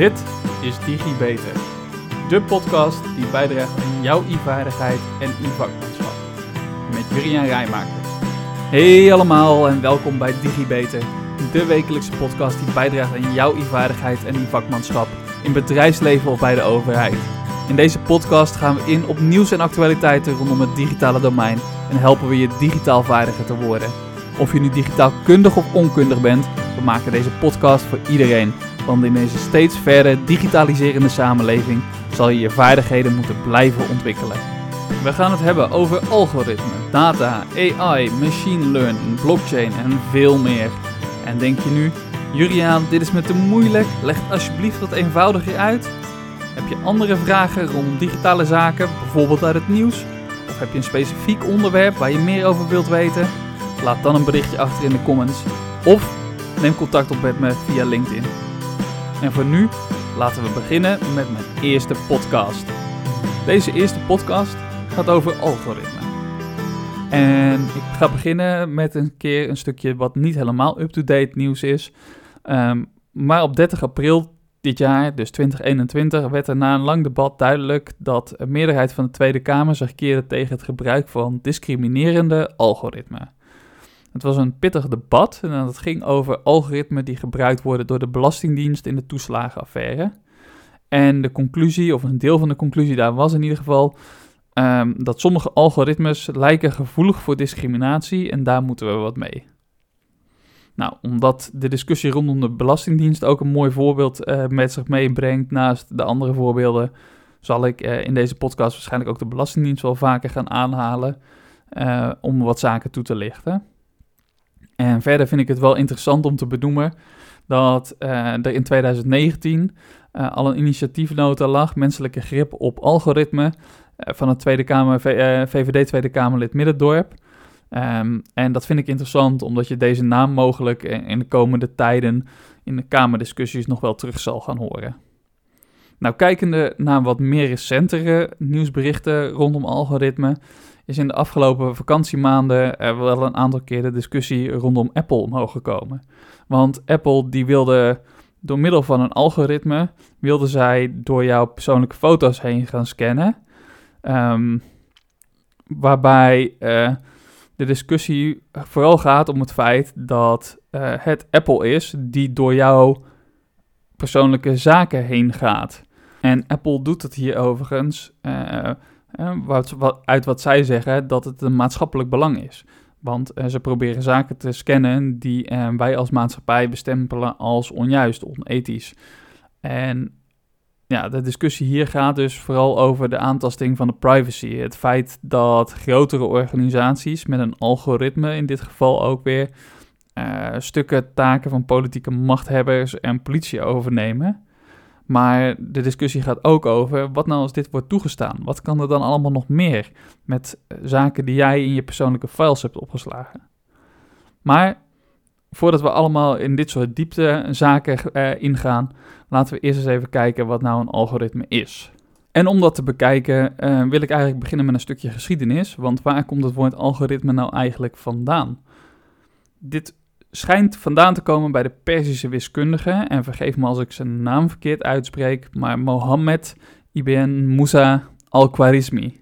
Dit is DigiBeter, de podcast die bijdraagt aan jouw e-vaardigheid en e-vakmanschap. Met Juriaan Rijmakers. Hey allemaal en welkom bij DigiBeter, de wekelijkse podcast die bijdraagt aan jouw e-vaardigheid en e-vakmanschap in bedrijfsleven of bij de overheid. In deze podcast gaan we in op nieuws en actualiteiten rondom het digitale domein en helpen we je digitaal vaardiger te worden. Of je nu digitaal kundig of onkundig bent, we maken deze podcast voor iedereen. In deze steeds verder digitaliserende samenleving zal je je vaardigheden moeten blijven ontwikkelen. We gaan het hebben over algoritme, data, AI, machine learning, blockchain en veel meer. En denk je nu, Juriaan, dit is me te moeilijk, leg het alsjeblieft wat eenvoudiger uit? Heb je andere vragen rondom digitale zaken, bijvoorbeeld uit het nieuws? Of heb je een specifiek onderwerp waar je meer over wilt weten? Laat dan een berichtje achter in de comments. Of neem contact op met me via LinkedIn. En voor nu laten we beginnen met mijn eerste podcast. Deze eerste podcast gaat over algoritme. En ik ga beginnen met een keer een stukje wat niet helemaal up-to-date nieuws is. Um, maar op 30 april dit jaar, dus 2021, werd er na een lang debat duidelijk dat een meerderheid van de Tweede Kamer zich keerde tegen het gebruik van discriminerende algoritmen. Het was een pittig debat en het ging over algoritmen die gebruikt worden door de Belastingdienst in de toeslagenaffaire. En de conclusie, of een deel van de conclusie daar was in ieder geval, um, dat sommige algoritmes lijken gevoelig voor discriminatie en daar moeten we wat mee. Nou, omdat de discussie rondom de Belastingdienst ook een mooi voorbeeld uh, met zich meebrengt, naast de andere voorbeelden, zal ik uh, in deze podcast waarschijnlijk ook de Belastingdienst wel vaker gaan aanhalen uh, om wat zaken toe te lichten. En verder vind ik het wel interessant om te benoemen dat er in 2019 al een initiatiefnota lag, menselijke grip op algoritme, van het Tweede Kamer, VVD Tweede Kamerlid Middendorp. Um, en dat vind ik interessant, omdat je deze naam mogelijk in de komende tijden in de Kamerdiscussies nog wel terug zal gaan horen. Nou, kijkende naar wat meer recentere nieuwsberichten rondom algoritme, is in de afgelopen vakantiemaanden er wel een aantal keer de discussie rondom Apple omhoog gekomen. Want Apple die wilde door middel van een algoritme, wilde zij door jouw persoonlijke foto's heen gaan scannen. Um, waarbij uh, de discussie vooral gaat om het feit dat uh, het Apple is die door jouw persoonlijke zaken heen gaat. En Apple doet het hier overigens, uh, wat, uit wat zij zeggen, dat het een maatschappelijk belang is. Want ze proberen zaken te scannen die wij als maatschappij bestempelen als onjuist, onethisch. En ja, de discussie hier gaat dus vooral over de aantasting van de privacy. Het feit dat grotere organisaties met een algoritme, in dit geval ook weer, uh, stukken taken van politieke machthebbers en politie overnemen. Maar de discussie gaat ook over wat nou als dit wordt toegestaan? Wat kan er dan allemaal nog meer met eh, zaken die jij in je persoonlijke files hebt opgeslagen? Maar voordat we allemaal in dit soort dieptezaken uh, ingaan, laten we eerst eens even kijken wat nou een algoritme is. En om dat te bekijken uh, wil ik eigenlijk beginnen met een stukje geschiedenis, want waar komt het woord algoritme nou eigenlijk vandaan? Dit schijnt vandaan te komen bij de Perzische wiskundige, en vergeef me als ik zijn naam verkeerd uitspreek, maar Mohammed ibn Musa al-Khwarizmi.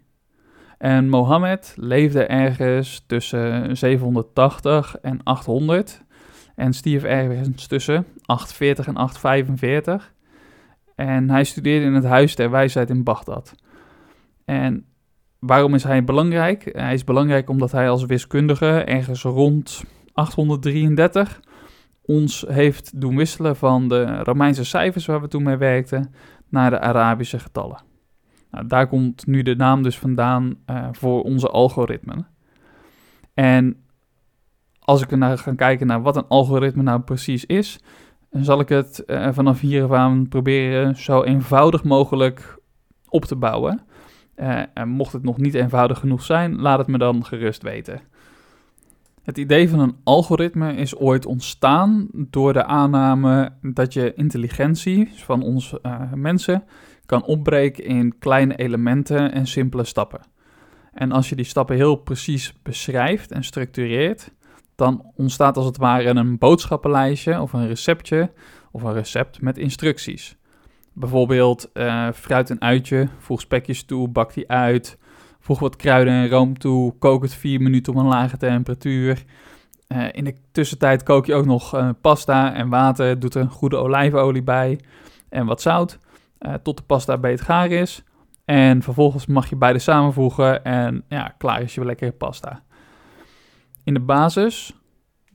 En Mohammed leefde ergens tussen 780 en 800 en stierf ergens tussen 840 en 845. En hij studeerde in het Huis der Wijsheid in Bagdad. En waarom is hij belangrijk? Hij is belangrijk omdat hij als wiskundige ergens rond 833 ons heeft doen wisselen van de Romeinse cijfers waar we toen mee werkten naar de Arabische getallen. Nou, daar komt nu de naam dus vandaan uh, voor onze algoritmen. En als ik naar ga kijken naar wat een algoritme nou precies is, dan zal ik het uh, vanaf hier aan proberen zo eenvoudig mogelijk op te bouwen. Uh, en mocht het nog niet eenvoudig genoeg zijn, laat het me dan gerust weten. Het idee van een algoritme is ooit ontstaan door de aanname dat je intelligentie van ons uh, mensen kan opbreken in kleine elementen en simpele stappen. En als je die stappen heel precies beschrijft en structureert, dan ontstaat als het ware een boodschappenlijstje of een receptje of een recept met instructies. Bijvoorbeeld uh, fruit een uitje, voeg spekjes toe, bak die uit. Voeg wat kruiden en room toe, kook het 4 minuten op een lage temperatuur. Uh, in de tussentijd kook je ook nog uh, pasta en water, doet er een goede olijfolie bij en wat zout. tot de pasta beet gaar is. En vervolgens mag je beide samenvoegen en ja, klaar is je lekkere pasta. In de basis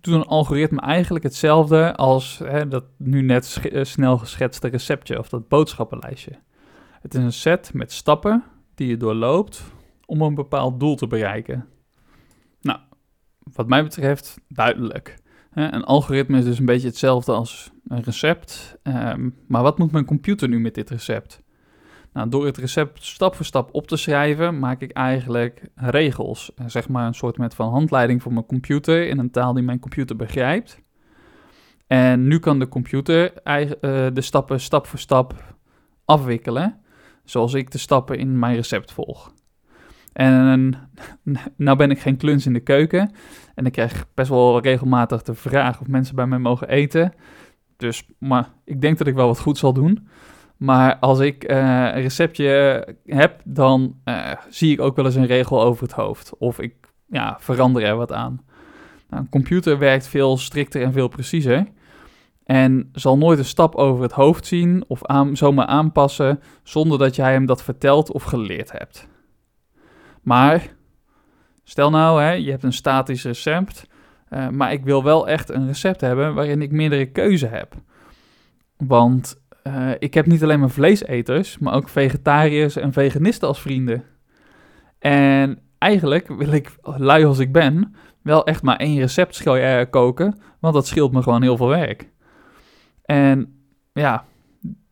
doet een algoritme eigenlijk hetzelfde als hè, dat nu net eh, snel geschetste receptje of dat boodschappenlijstje. Het is een set met stappen die je doorloopt om een bepaald doel te bereiken. Nou, wat mij betreft duidelijk. Een algoritme is dus een beetje hetzelfde als een recept. Ehm, maar wat moet mijn computer nu met dit recept? Nou, door het recept stap voor stap op te schrijven, maak ik eigenlijk regels. Zeg maar een soort met van handleiding voor mijn computer in een taal die mijn computer begrijpt. En nu kan de computer uh, de stappen stap voor stap afwikkelen, zoals ik de stappen in mijn recept volg. En nou ben ik geen kluns in de keuken en ik krijg best wel regelmatig de vraag of mensen bij mij mogen eten. Dus maar ik denk dat ik wel wat goed zal doen. Maar als ik uh, een receptje heb, dan uh, zie ik ook wel eens een regel over het hoofd. Of ik ja, verander er wat aan. Nou, een computer werkt veel strikter en veel preciezer. En zal nooit een stap over het hoofd zien of aan, zomaar aanpassen zonder dat jij hem dat verteld of geleerd hebt. Maar stel nou, hè, je hebt een statisch recept, uh, maar ik wil wel echt een recept hebben waarin ik meerdere keuze heb. Want uh, ik heb niet alleen maar vleeseters, maar ook vegetariërs en veganisten als vrienden. En eigenlijk wil ik, lui als ik ben, wel echt maar één recept koken, want dat scheelt me gewoon heel veel werk. En ja,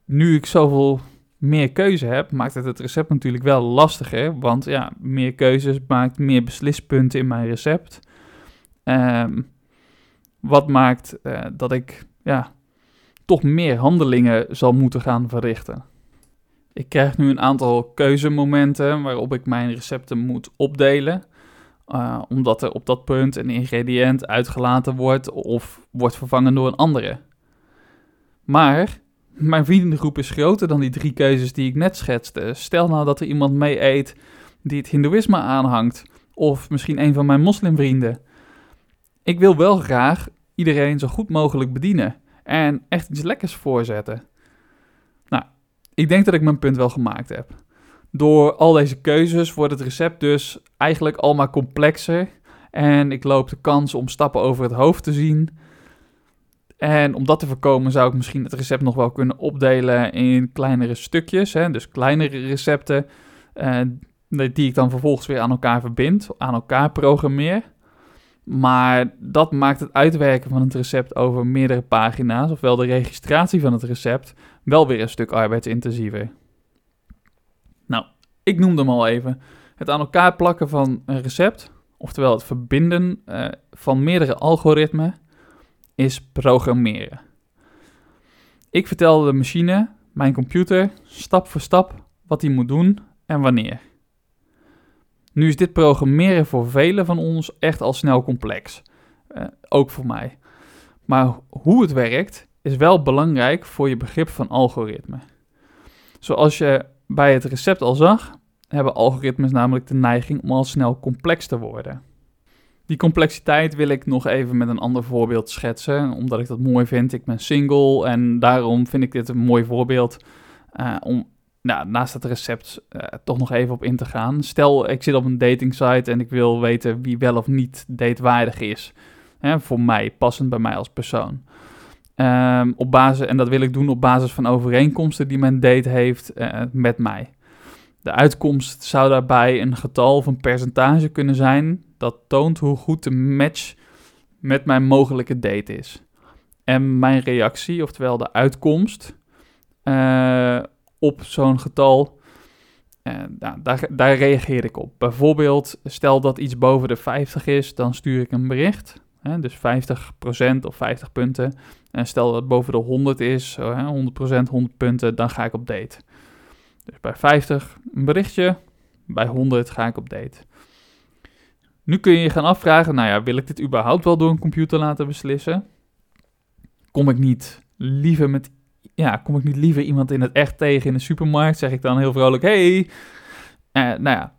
nu ik zoveel meer keuze heb, maakt het het recept natuurlijk wel lastiger. Want ja, meer keuzes maakt meer beslispunten in mijn recept. Um, wat maakt uh, dat ik ja, toch meer handelingen zal moeten gaan verrichten. Ik krijg nu een aantal keuzemomenten waarop ik mijn recepten moet opdelen. Uh, omdat er op dat punt een ingrediënt uitgelaten wordt of wordt vervangen door een andere. Maar mijn vriendengroep is groter dan die drie keuzes die ik net schetste. Stel nou dat er iemand mee eet die het Hindoeïsme aanhangt, of misschien een van mijn moslimvrienden. Ik wil wel graag iedereen zo goed mogelijk bedienen en echt iets lekkers voorzetten. Nou, ik denk dat ik mijn punt wel gemaakt heb. Door al deze keuzes wordt het recept dus eigenlijk al maar complexer. En ik loop de kans om stappen over het hoofd te zien. En om dat te voorkomen zou ik misschien het recept nog wel kunnen opdelen in kleinere stukjes. Hè? Dus kleinere recepten uh, die ik dan vervolgens weer aan elkaar verbind, aan elkaar programmeer. Maar dat maakt het uitwerken van het recept over meerdere pagina's, ofwel de registratie van het recept, wel weer een stuk arbeidsintensiever. Nou, ik noemde hem al even. Het aan elkaar plakken van een recept, oftewel het verbinden uh, van meerdere algoritmen, is programmeren. Ik vertel de machine, mijn computer, stap voor stap wat hij moet doen en wanneer. Nu is dit programmeren voor velen van ons echt al snel complex. Uh, ook voor mij. Maar hoe het werkt is wel belangrijk voor je begrip van algoritme. Zoals je bij het recept al zag, hebben algoritmes namelijk de neiging om al snel complex te worden. Die complexiteit wil ik nog even met een ander voorbeeld schetsen, omdat ik dat mooi vind. Ik ben single en daarom vind ik dit een mooi voorbeeld uh, om nou, naast het recept uh, toch nog even op in te gaan. Stel, ik zit op een dating site en ik wil weten wie wel of niet datewaardig is. Hè, voor mij, passend bij mij als persoon. Um, op basis, en dat wil ik doen op basis van overeenkomsten die mijn date heeft uh, met mij. De uitkomst zou daarbij een getal of een percentage kunnen zijn dat toont hoe goed de match met mijn mogelijke date is. En mijn reactie, oftewel de uitkomst, uh, op zo'n getal. En nou, daar, daar reageer ik op. Bijvoorbeeld, stel dat iets boven de 50 is, dan stuur ik een bericht. Hè, dus 50% of 50 punten. En stel dat het boven de 100 is, hè, 100%, 100 punten, dan ga ik op date. Dus bij 50 een berichtje, bij 100 ga ik op date. Nu kun je je gaan afvragen, nou ja, wil ik dit überhaupt wel door een computer laten beslissen? Kom ik niet liever met ja, kom ik niet liever iemand in het echt tegen in de supermarkt? Zeg ik dan heel vrolijk, hey. Eh, nou ja,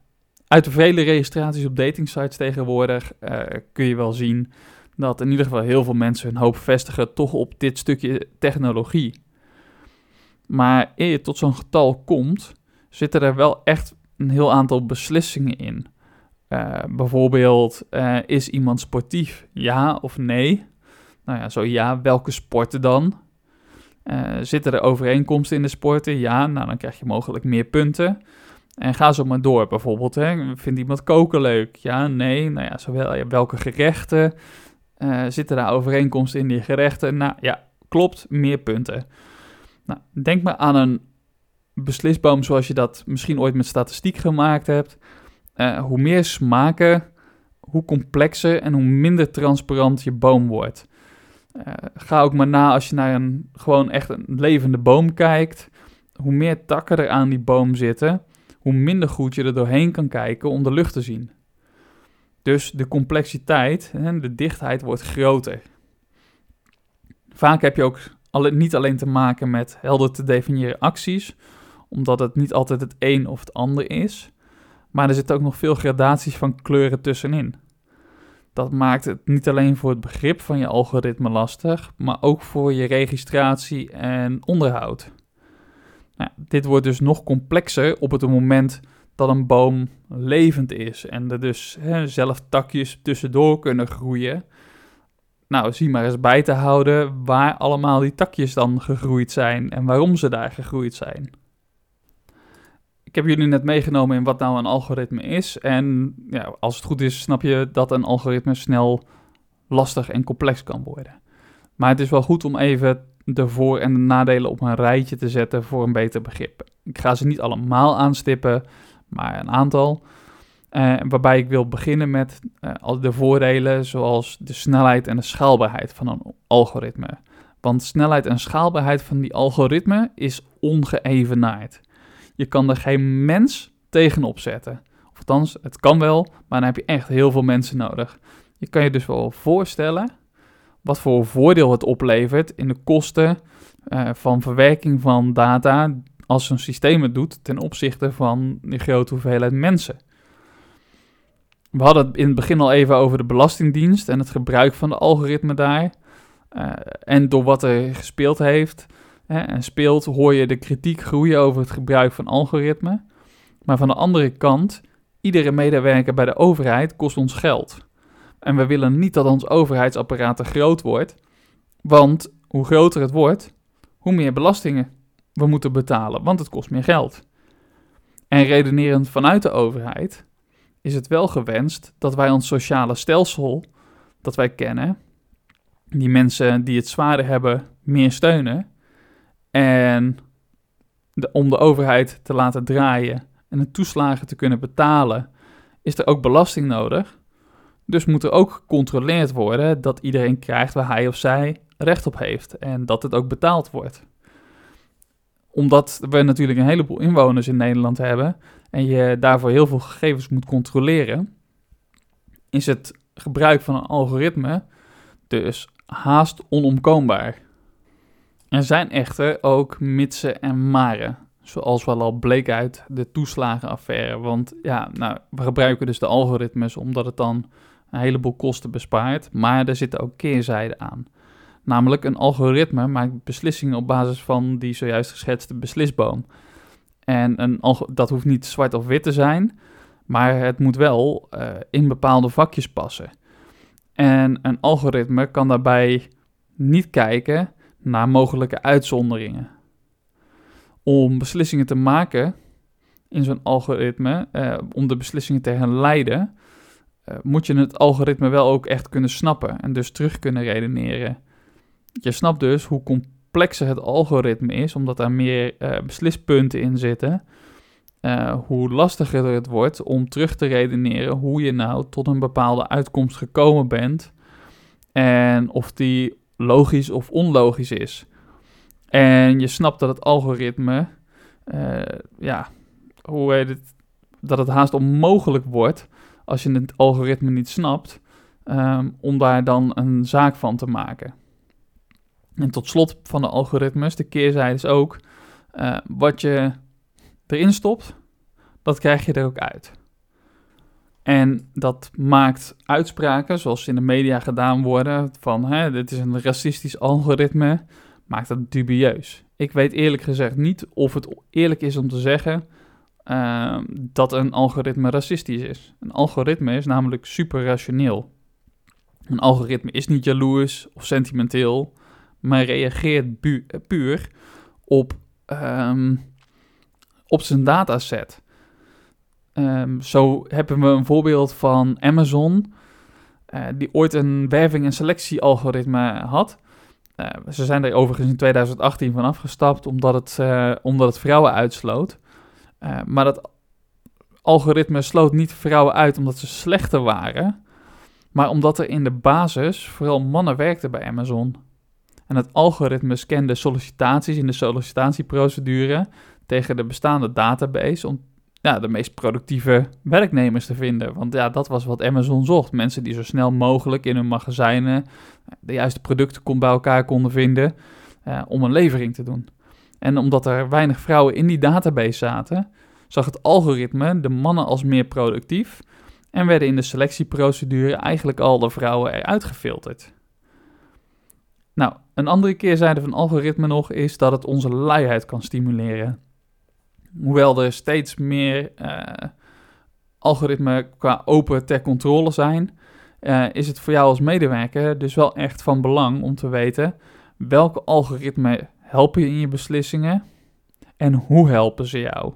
uit de vele registraties op datingsites tegenwoordig eh, kun je wel zien dat in ieder geval heel veel mensen hun hoop vestigen toch op dit stukje technologie. Maar eer je tot zo'n getal komt, zitten er wel echt een heel aantal beslissingen in. Uh, bijvoorbeeld, uh, is iemand sportief? Ja of nee? Nou ja, zo ja, welke sporten dan? Uh, zitten er overeenkomsten in de sporten? Ja, nou dan krijg je mogelijk meer punten. En ga zo maar door. Bijvoorbeeld, hè, vindt iemand koken leuk? Ja, nee. Nou ja, zowel, welke gerechten? zitten daar overeenkomsten in die gerechten? Nou ja, klopt, meer punten. Nou, denk maar aan een beslisboom zoals je dat misschien ooit met statistiek gemaakt hebt. Uh, hoe meer smaken, hoe complexer en hoe minder transparant je boom wordt. Uh, ga ook maar na als je naar een gewoon echt een levende boom kijkt. Hoe meer takken er aan die boom zitten, hoe minder goed je er doorheen kan kijken om de lucht te zien. Dus de complexiteit en de dichtheid wordt groter. Vaak heb je ook niet alleen te maken met helder te definiëren acties, omdat het niet altijd het een of het ander is, maar er zitten ook nog veel gradaties van kleuren tussenin. Dat maakt het niet alleen voor het begrip van je algoritme lastig, maar ook voor je registratie en onderhoud. Nou, dit wordt dus nog complexer op het moment dat een boom levend is en er dus zelf takjes tussendoor kunnen groeien. Nou, zie maar eens bij te houden waar allemaal die takjes dan gegroeid zijn en waarom ze daar gegroeid zijn. Ik heb jullie net meegenomen in wat nou een algoritme is. En ja, als het goed is, snap je dat een algoritme snel lastig en complex kan worden. Maar het is wel goed om even de voor- en de nadelen op een rijtje te zetten voor een beter begrip. Ik ga ze niet allemaal aanstippen, maar een aantal. Uh, waarbij ik wil beginnen met uh, al de voordelen, zoals de snelheid en de schaalbaarheid van een algoritme. Want snelheid en schaalbaarheid van die algoritme is ongeëvenaard. Je kan er geen mens tegenop zetten. Of althans, het kan wel, maar dan heb je echt heel veel mensen nodig. Je kan je dus wel voorstellen wat voor voordeel het oplevert in de kosten uh, van verwerking van data als zo'n systeem het doet ten opzichte van die grote hoeveelheid mensen. We hadden het in het begin al even over de Belastingdienst en het gebruik van de algoritme daar. Uh, en door wat er gespeeld heeft hè, en speelt, hoor je de kritiek groeien over het gebruik van algoritme. Maar van de andere kant, iedere medewerker bij de overheid kost ons geld. En we willen niet dat ons overheidsapparaat te groot wordt, want hoe groter het wordt, hoe meer belastingen we moeten betalen, want het kost meer geld. En redenerend vanuit de overheid is het wel gewenst dat wij ons sociale stelsel dat wij kennen, die mensen die het zwaarder hebben, meer steunen. En de, om de overheid te laten draaien en de toeslagen te kunnen betalen, is er ook belasting nodig. Dus moet er ook gecontroleerd worden dat iedereen krijgt waar hij of zij recht op heeft en dat het ook betaald wordt. Omdat we natuurlijk een heleboel inwoners in Nederland hebben en je daarvoor heel veel gegevens moet controleren, is het gebruik van een algoritme dus haast onomkoombaar. Er zijn echter ook mitsen en maren, zoals wel al bleek uit de toeslagenaffaire. Want ja, nou, we gebruiken dus de algoritmes omdat het dan een heleboel kosten bespaart, maar er zitten ook keerzijden aan. Namelijk een algoritme maakt beslissingen op basis van die zojuist geschetste beslisboom. En een dat hoeft niet zwart of wit te zijn, maar het moet wel uh, in bepaalde vakjes passen. En een algoritme kan daarbij niet kijken naar mogelijke uitzonderingen. Om beslissingen te maken in zo'n algoritme, uh, om de beslissingen te herleiden, uh, moet je het algoritme wel ook echt kunnen snappen en dus terug kunnen redeneren. Je snapt dus hoe complexer het algoritme is, omdat er meer uh, beslispunten in zitten, uh, hoe lastiger het wordt om terug te redeneren hoe je nou tot een bepaalde uitkomst gekomen bent en of die logisch of onlogisch is. En je snapt dat het algoritme, uh, ja, hoe heet het, dat het haast onmogelijk wordt als je het algoritme niet snapt, um, om daar dan een zaak van te maken. En tot slot van de algoritmes, de keerzijde is ook, uh, wat je erin stopt, dat krijg je er ook uit. En dat maakt uitspraken, zoals in de media gedaan worden, van hè, dit is een racistisch algoritme, maakt dat dubieus. Ik weet eerlijk gezegd niet of het eerlijk is om te zeggen uh, dat een algoritme racistisch is. Een algoritme is namelijk super rationeel. Een algoritme is niet jaloers of sentimenteel, maar reageert puur op, um, op zijn dataset. Um, zo hebben we een voorbeeld van Amazon, uh, die ooit een werving- en selectiealgoritme had. Uh, ze zijn er overigens in 2018 van afgestapt omdat het, uh, omdat het vrouwen uitsloot. maar dat algoritme sloot niet vrouwen uit omdat ze slechter waren, maar omdat er in de basis vooral mannen werkten bij Amazon. En het algoritme scande sollicitaties in de sollicitatieprocedure tegen de bestaande database om de meest productieve werknemers te vinden. Want ja, dat was wat Amazon zocht. Mensen die zo snel mogelijk in hun magazijnen de juiste producten bij elkaar konden vinden eh, om een levering te doen. En omdat er weinig vrouwen in die database zaten, zag het algoritme de mannen als meer productief en werden in de selectieprocedure eigenlijk al de vrouwen eruit gefilterd. Nou, een andere keerzijde van algoritme nog is dat het onze luiheid kan stimuleren. Hoewel er steeds meer uh, algoritmen qua open ter controle zijn, uh, is het voor jou als medewerker dus wel echt van belang om te weten welke algoritmen helpen je in je beslissingen en hoe helpen ze jou.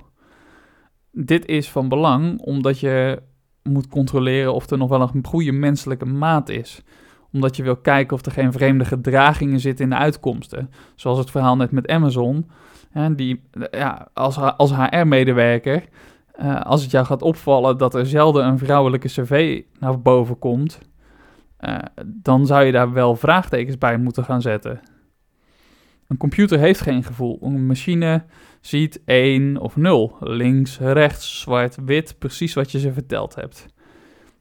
Dit is van belang omdat je moet controleren of er nog wel een goede menselijke maat is omdat je wil kijken of er geen vreemde gedragingen zitten in de uitkomsten. Zoals het verhaal net met Amazon. Die, ja, als, als HR-medewerker, uh, als het jou gaat opvallen dat er zelden een vrouwelijke cv naar boven komt, uh, dan zou je daar wel vraagtekens bij moeten gaan zetten. Een computer heeft geen gevoel. Een machine ziet 1 of 0. Links, rechts, zwart, wit, precies wat je ze verteld hebt.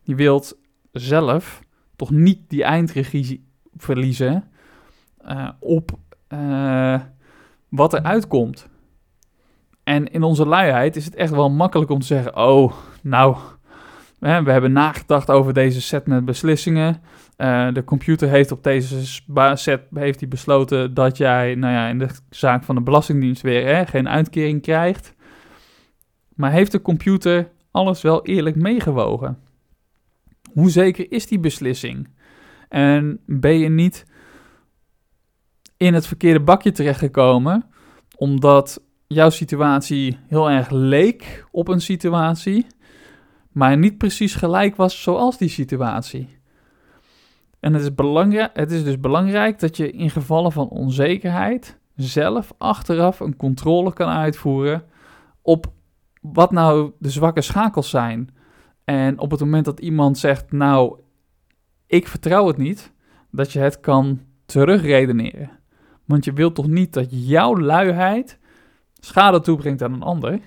Je wilt zelf toch niet die eindregie verliezen uh, op uh, wat er uitkomt. En in onze luiheid is het echt wel makkelijk om te zeggen: Oh, nou, we hebben nagedacht over deze set met beslissingen. Uh, de computer heeft op deze set heeft hij besloten dat jij, nou ja, in de zaak van de Belastingdienst weer hè, geen uitkering krijgt. Maar heeft de computer alles wel eerlijk meegewogen? Hoe zeker is die beslissing? En ben je niet in het verkeerde bakje terechtgekomen, omdat jouw situatie heel erg leek op een situatie, maar niet precies gelijk was zoals die situatie? En het is, belangrijk, het is dus belangrijk dat je in gevallen van onzekerheid zelf achteraf een controle kan uitvoeren op wat nou de zwakke schakels zijn. En op het moment dat iemand zegt, nou, ik vertrouw het niet, dat je het kan terugredeneren. Want je wilt toch niet dat jouw luiheid schade toebrengt aan een ander?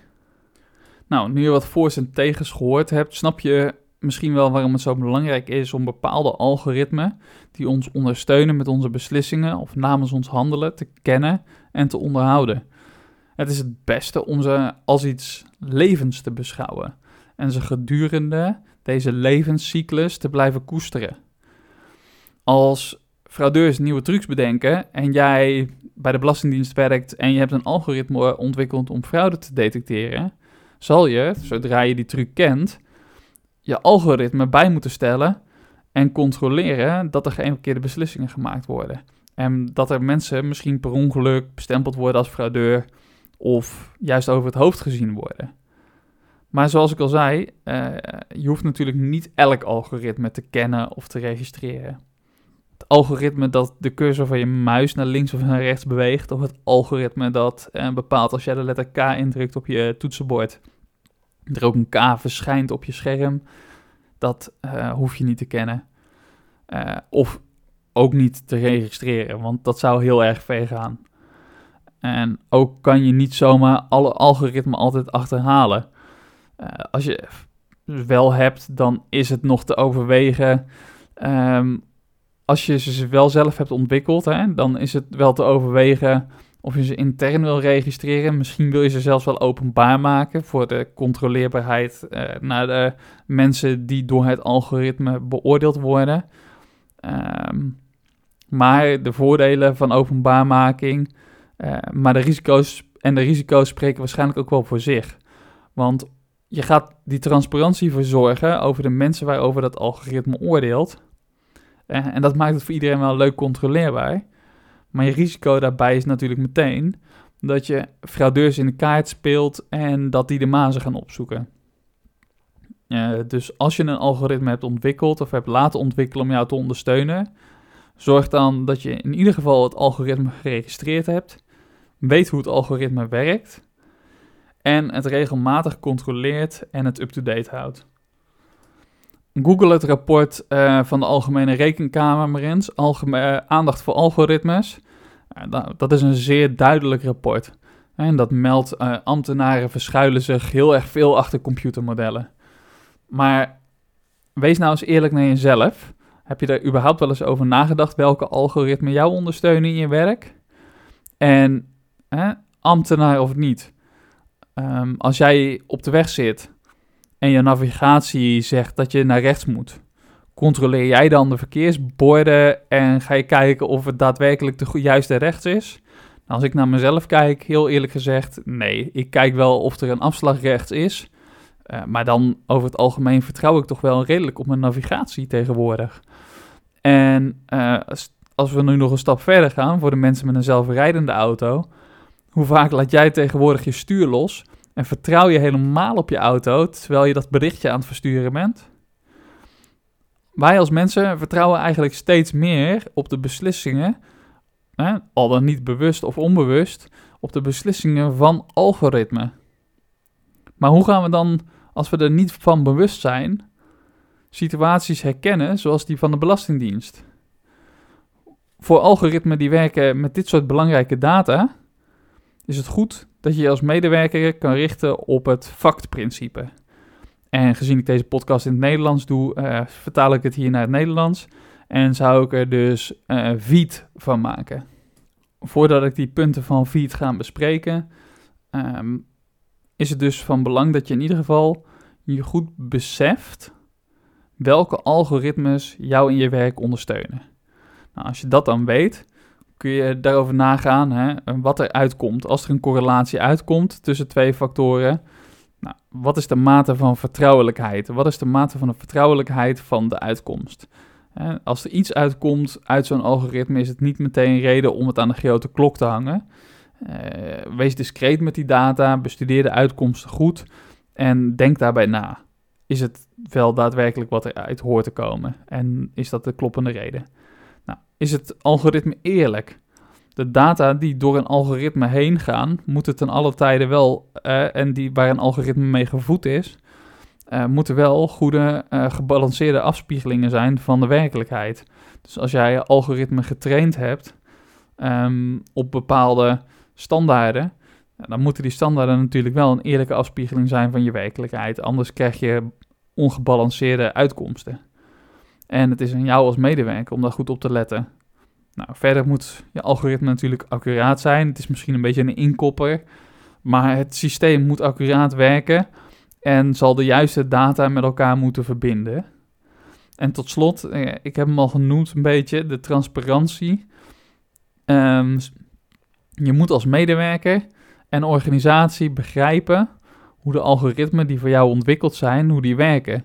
Nou, nu je wat voor's en tegens gehoord hebt, snap je misschien wel waarom het zo belangrijk is om bepaalde algoritmen die ons ondersteunen met onze beslissingen of namens ons handelen te kennen en te onderhouden. Het is het beste om ze als iets levens te beschouwen en ze gedurende deze levenscyclus te blijven koesteren. Als fraudeurs nieuwe trucs bedenken en jij bij de Belastingdienst werkt en je hebt een algoritme ontwikkeld om fraude te detecteren, zal je, zodra je die truc kent, je algoritme bij moeten stellen en controleren dat er geen verkeerde beslissingen gemaakt worden. En dat er mensen misschien per ongeluk bestempeld worden als fraudeur of juist over het hoofd gezien worden. Maar zoals ik al zei, uh, je hoeft natuurlijk niet elk algoritme te kennen of te registreren. Het algoritme dat de cursor van je muis naar links of naar rechts beweegt, of het algoritme dat uh, bepaalt als jij de letter K indrukt op je toetsenbord, er ook een K verschijnt op je scherm, dat uh, hoef je niet te kennen. of ook niet te registreren, want dat zou heel erg ver gaan. En ook kan je niet zomaar alle algoritmen altijd achterhalen. Uh, als je wel hebt, dan is het nog te overwegen um, als je ze wel zelf hebt ontwikkeld, hè, dan is het wel te overwegen of je ze intern wil registreren. Misschien wil je ze zelfs wel openbaar maken voor de controleerbaarheid uh, naar de mensen die door het algoritme beoordeeld worden. Um, maar de voordelen van openbaarmaking, uh, maar de risico's en de risico's spreken waarschijnlijk ook wel voor zich. Want je gaat die transparantie verzorgen over de mensen waarover dat algoritme oordeelt. Uh, en dat maakt het voor iedereen wel leuk controleerbaar. Maar je risico daarbij is natuurlijk meteen dat je fraudeurs in de kaart speelt en dat die de mazen gaan opzoeken. Uh, dus als je een algoritme hebt ontwikkeld of hebt laten ontwikkelen om jou te ondersteunen, zorg dan dat je in ieder geval het algoritme geregistreerd hebt, weet hoe het algoritme werkt en het regelmatig controleert en het up-to-date houdt. Google het rapport uh, van de Algemene Rekenkamer maar uh, aandacht voor algoritmes. Uh, dat is een zeer duidelijk rapport. En dat meldt ambtenaren verschuilen zich heel erg veel achter computermodellen. Maar wees nou eens eerlijk naar jezelf. Heb je er überhaupt wel eens over nagedacht welke algoritmen jou ondersteunen in je werk? En ambtenaar of niet. Um, als jij op de weg zit en je navigatie zegt dat je naar rechts moet, controleer jij dan de verkeersborden en ga je kijken of het daadwerkelijk de juiste rechts is? Nou, als ik naar mezelf kijk, heel eerlijk gezegd, nee. Ik kijk wel of er een afslag rechts is. Uh, maar dan over het algemeen vertrouw ik toch wel redelijk op mijn navigatie tegenwoordig. En uh, als we nu nog een stap verder gaan voor de mensen met een zelfrijdende auto, hoe vaak laat jij tegenwoordig je stuur los en vertrouw je helemaal op je auto terwijl je dat berichtje aan het versturen bent? Wij als mensen vertrouwen eigenlijk steeds meer op de beslissingen, hè, al dan niet bewust of onbewust, op de beslissingen van algoritmen. Maar hoe gaan we dan, als we er niet van bewust zijn, situaties herkennen zoals die van de Belastingdienst? Voor algoritmen die werken met dit soort belangrijke data, is het goed dat je je als medewerker kan richten op het factprincipe. En gezien ik deze podcast in het Nederlands doe, uh, vertaal ik het hier naar het Nederlands. En zou ik er dus uh, VIET van maken. Voordat ik die punten van VIET ga bespreken, um, is het dus van belang dat je in ieder geval je goed beseft welke algoritmes jou in je werk ondersteunen. Nou, als je dat dan weet, kun je daarover nagaan hè, wat er uitkomt. Als er een correlatie uitkomt tussen twee factoren, nou, wat is de mate van vertrouwelijkheid? Wat is de mate van de vertrouwelijkheid van de uitkomst? Als er iets uitkomt uit zo'n algoritme, is het niet meteen reden om het aan de grote klok te hangen. Uh, wees discreet met die data, bestudeer de uitkomsten goed en denk daarbij na. Is het wel daadwerkelijk wat eruit hoort te komen? En is dat de kloppende reden? Nou, is het algoritme eerlijk? De data die door een algoritme heen gaan, moeten ten alle tijden wel, uh, en die waar een algoritme mee gevoed is, uh, moeten wel goede, uh, gebalanceerde afspiegelingen zijn van de werkelijkheid. Dus als jij je algoritme getraind hebt um, op bepaalde standaarden, dan moeten die standaarden natuurlijk wel een eerlijke afspiegeling zijn van je werkelijkheid. Anders krijg je ongebalanceerde uitkomsten. En het is aan jou als medewerker om daar goed op te letten. Nou, verder moet je algoritme natuurlijk accuraat zijn. Het is misschien een beetje een inkopper, maar het systeem moet accuraat werken en zal de juiste data met elkaar moeten verbinden. En tot slot, eh, ik heb hem al genoemd een beetje, de transparantie. Um, je moet als medewerker en organisatie begrijpen hoe de algoritmen die voor jou ontwikkeld zijn, hoe die werken.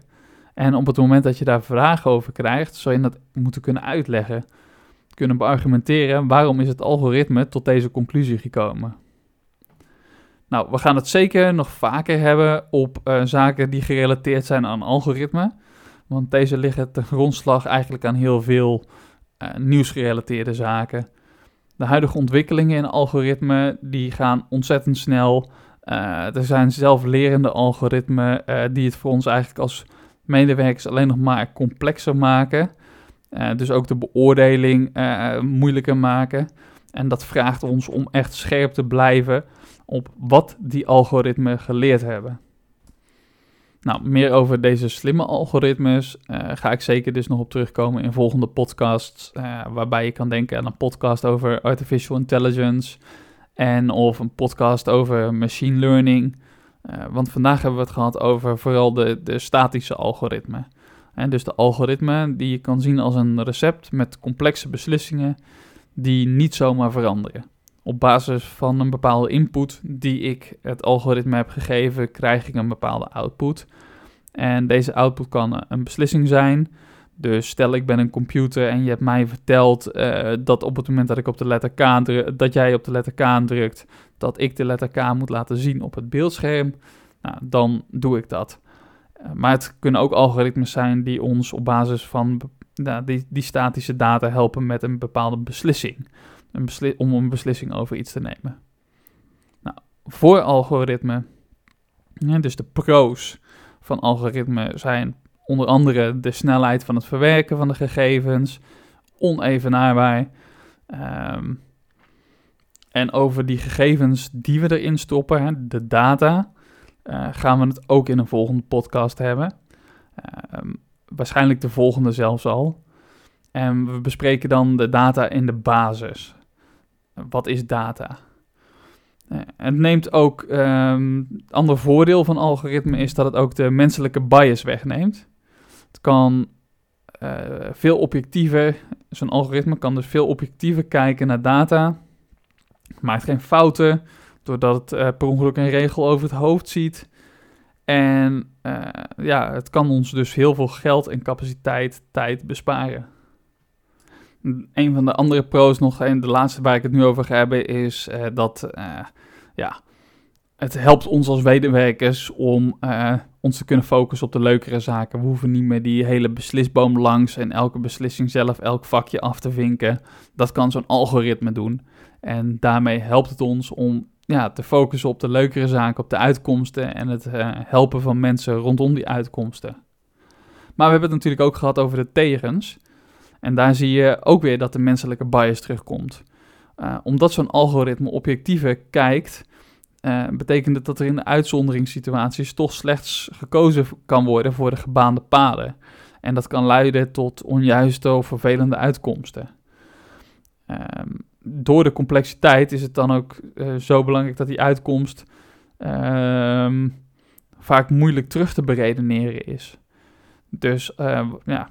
En op het moment dat je daar vragen over krijgt, zou je dat moeten kunnen uitleggen. Kunnen beargumenteren waarom is het algoritme tot deze conclusie gekomen. Nou, we gaan het zeker nog vaker hebben op uh, zaken die gerelateerd zijn aan algoritmen. Want deze liggen ten grondslag eigenlijk aan heel veel uh, nieuwsgerelateerde zaken. De huidige ontwikkelingen in algoritmen die gaan ontzettend snel. Uh, er zijn zelflerende algoritmen die het voor ons eigenlijk als medewerkers alleen nog maar complexer maken. dus ook de beoordeling moeilijker maken. En dat vraagt ons om echt scherp te blijven op wat die algoritmen geleerd hebben. Nou, meer over deze slimme algoritmes uh, ga ik zeker dus nog op terugkomen in volgende podcasts. Waarbij je kan denken aan een podcast over artificial intelligence en of een podcast over machine learning. Uh, want vandaag hebben we het gehad over vooral de, de statische algoritmen. En dus de algoritmen die je kan zien als een recept met complexe beslissingen die niet zomaar veranderen. Op basis van een bepaalde input die ik het algoritme heb gegeven, krijg ik een bepaalde output. En deze output kan een beslissing zijn. Dus stel ik ben een computer en je hebt mij verteld uh, dat op het moment dat ik op de letter K druk, dat jij op de letter K drukt, dat ik de letter K moet laten zien op het beeldscherm. Nou, dan doe ik dat. Uh, maar het kunnen ook algoritmes zijn die ons op basis van nou, die, die statische data helpen met een bepaalde beslissing. Een om een beslissing over iets te nemen. Nou, voor algoritme, ja, dus de pro's van algoritme zijn onder andere de snelheid van het verwerken van de gegevens, onevenaarbaar. Um, en over die gegevens die we erin stoppen, de data, uh, gaan we het ook in een volgende podcast hebben. Um, waarschijnlijk de volgende zelfs al. En we bespreken dan de data in de basis. Wat is data? Uh, het neemt ook, um, ander voordeel van algoritme is dat het ook de menselijke bias wegneemt. Het kan uh, veel objectiever, zo'n algoritme kan dus veel objectiever kijken naar data. Maakt geen fouten, doordat het uh, per ongeluk een regel over het hoofd ziet. En uh, ja, het kan ons dus heel veel geld en capaciteit, tijd besparen. Een van de andere pro's nog, en de laatste waar ik het nu over ga hebben, is uh, dat ja, het helpt ons als wederwerkers om ons te kunnen focussen op de leukere zaken. We hoeven niet meer die hele beslisboom langs en elke beslissing zelf, elk vakje af te vinken. Dat kan zo'n algoritme doen. En daarmee helpt het ons om ja, te focussen op de leukere zaken, op de uitkomsten en het uh, helpen van mensen rondom die uitkomsten. Maar we hebben het natuurlijk ook gehad over de tegens. En daar zie je ook weer dat de menselijke bias terugkomt. Uh, omdat zo'n algoritme objectiever kijkt uh, betekent het dat er in de uitzonderingssituaties toch slechts gekozen kan worden voor de gebaande paden. En dat kan leiden tot onjuiste of vervelende uitkomsten. Um, door de complexiteit is het dan ook uh, zo belangrijk dat die uitkomst um, vaak moeilijk terug te beredeneren is. Dus uh, ja,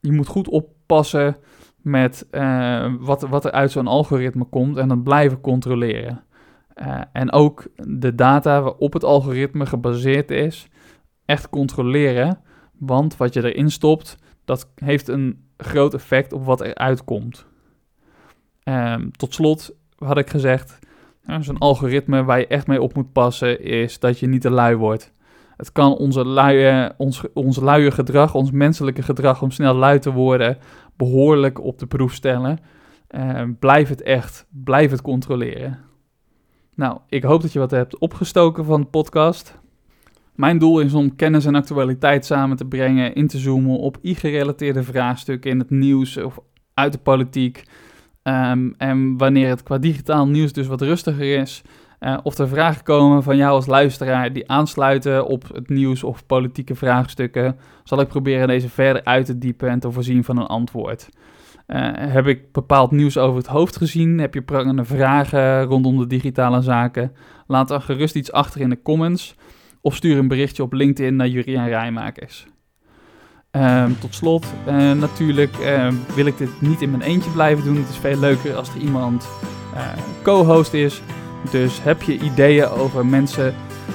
je moet goed oppassen met uh, wat, wat er uit zo'n algoritme komt en dan blijven controleren. En ook de data waarop het algoritme gebaseerd is, echt controleren. Want wat je erin stopt, dat heeft een groot effect op wat er uitkomt. Um, tot slot had ik gezegd, uh, zo'n algoritme waar je echt mee op moet passen, is dat je niet te lui wordt. Het kan onze luie, ons, ons luie gedrag, ons menselijke gedrag om snel lui te worden, behoorlijk op de proef stellen. Uh, blijf het echt, blijf het controleren. Nou, ik hoop dat je wat hebt opgestoken van de podcast. Mijn doel is om kennis en actualiteit samen te brengen, in te zoomen op i-gerelateerde vraagstukken in het nieuws of uit de politiek. Um, en wanneer het qua digitaal nieuws dus wat rustiger is, uh, of er vragen komen van jou als luisteraar die aansluiten op het nieuws of politieke vraagstukken, zal ik proberen deze verder uit te diepen en te voorzien van een antwoord. Uh, heb ik bepaald nieuws over het hoofd gezien? Heb je prangende vragen rondom de digitale zaken? Laat dan gerust iets achter in de comments. Of stuur een berichtje op LinkedIn naar Juriaan Rijmakers. Uh, tot slot, uh, natuurlijk uh, wil ik dit niet in mijn eentje blijven doen. Het is veel leuker als er iemand eh, co-host is. Dus heb je ideeën over mensen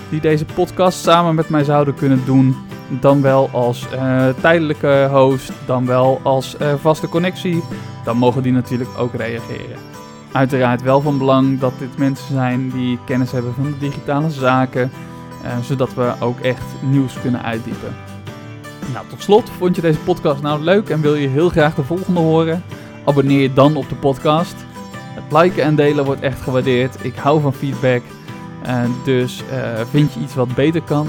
die deze podcast samen met mij zouden kunnen doen? dan wel als uh, tijdelijke host, dan wel als vaste connectie, dan mogen die natuurlijk ook reageren. Uiteraard wel van belang dat dit mensen zijn die kennis hebben van de digitale zaken, zodat we ook echt nieuws kunnen uitdiepen. Nou, tot slot, vond je deze podcast nou leuk en wil je heel graag de volgende horen? Abonneer je dan op de podcast. Het liken en delen wordt echt gewaardeerd. Ik hou van feedback. dus vind je iets wat beter kan?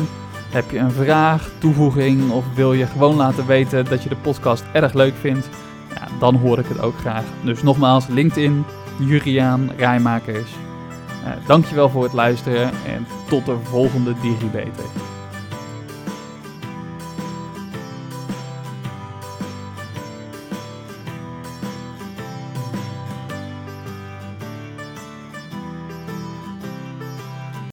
Heb je een vraag, toevoeging of wil je gewoon laten weten dat je de podcast erg leuk vindt? Ja, dan hoor ik het ook graag. Dus nogmaals, LinkedIn, Juriaan Rijmakers. Uh, dankjewel voor het luisteren en tot de volgende DigiBeter.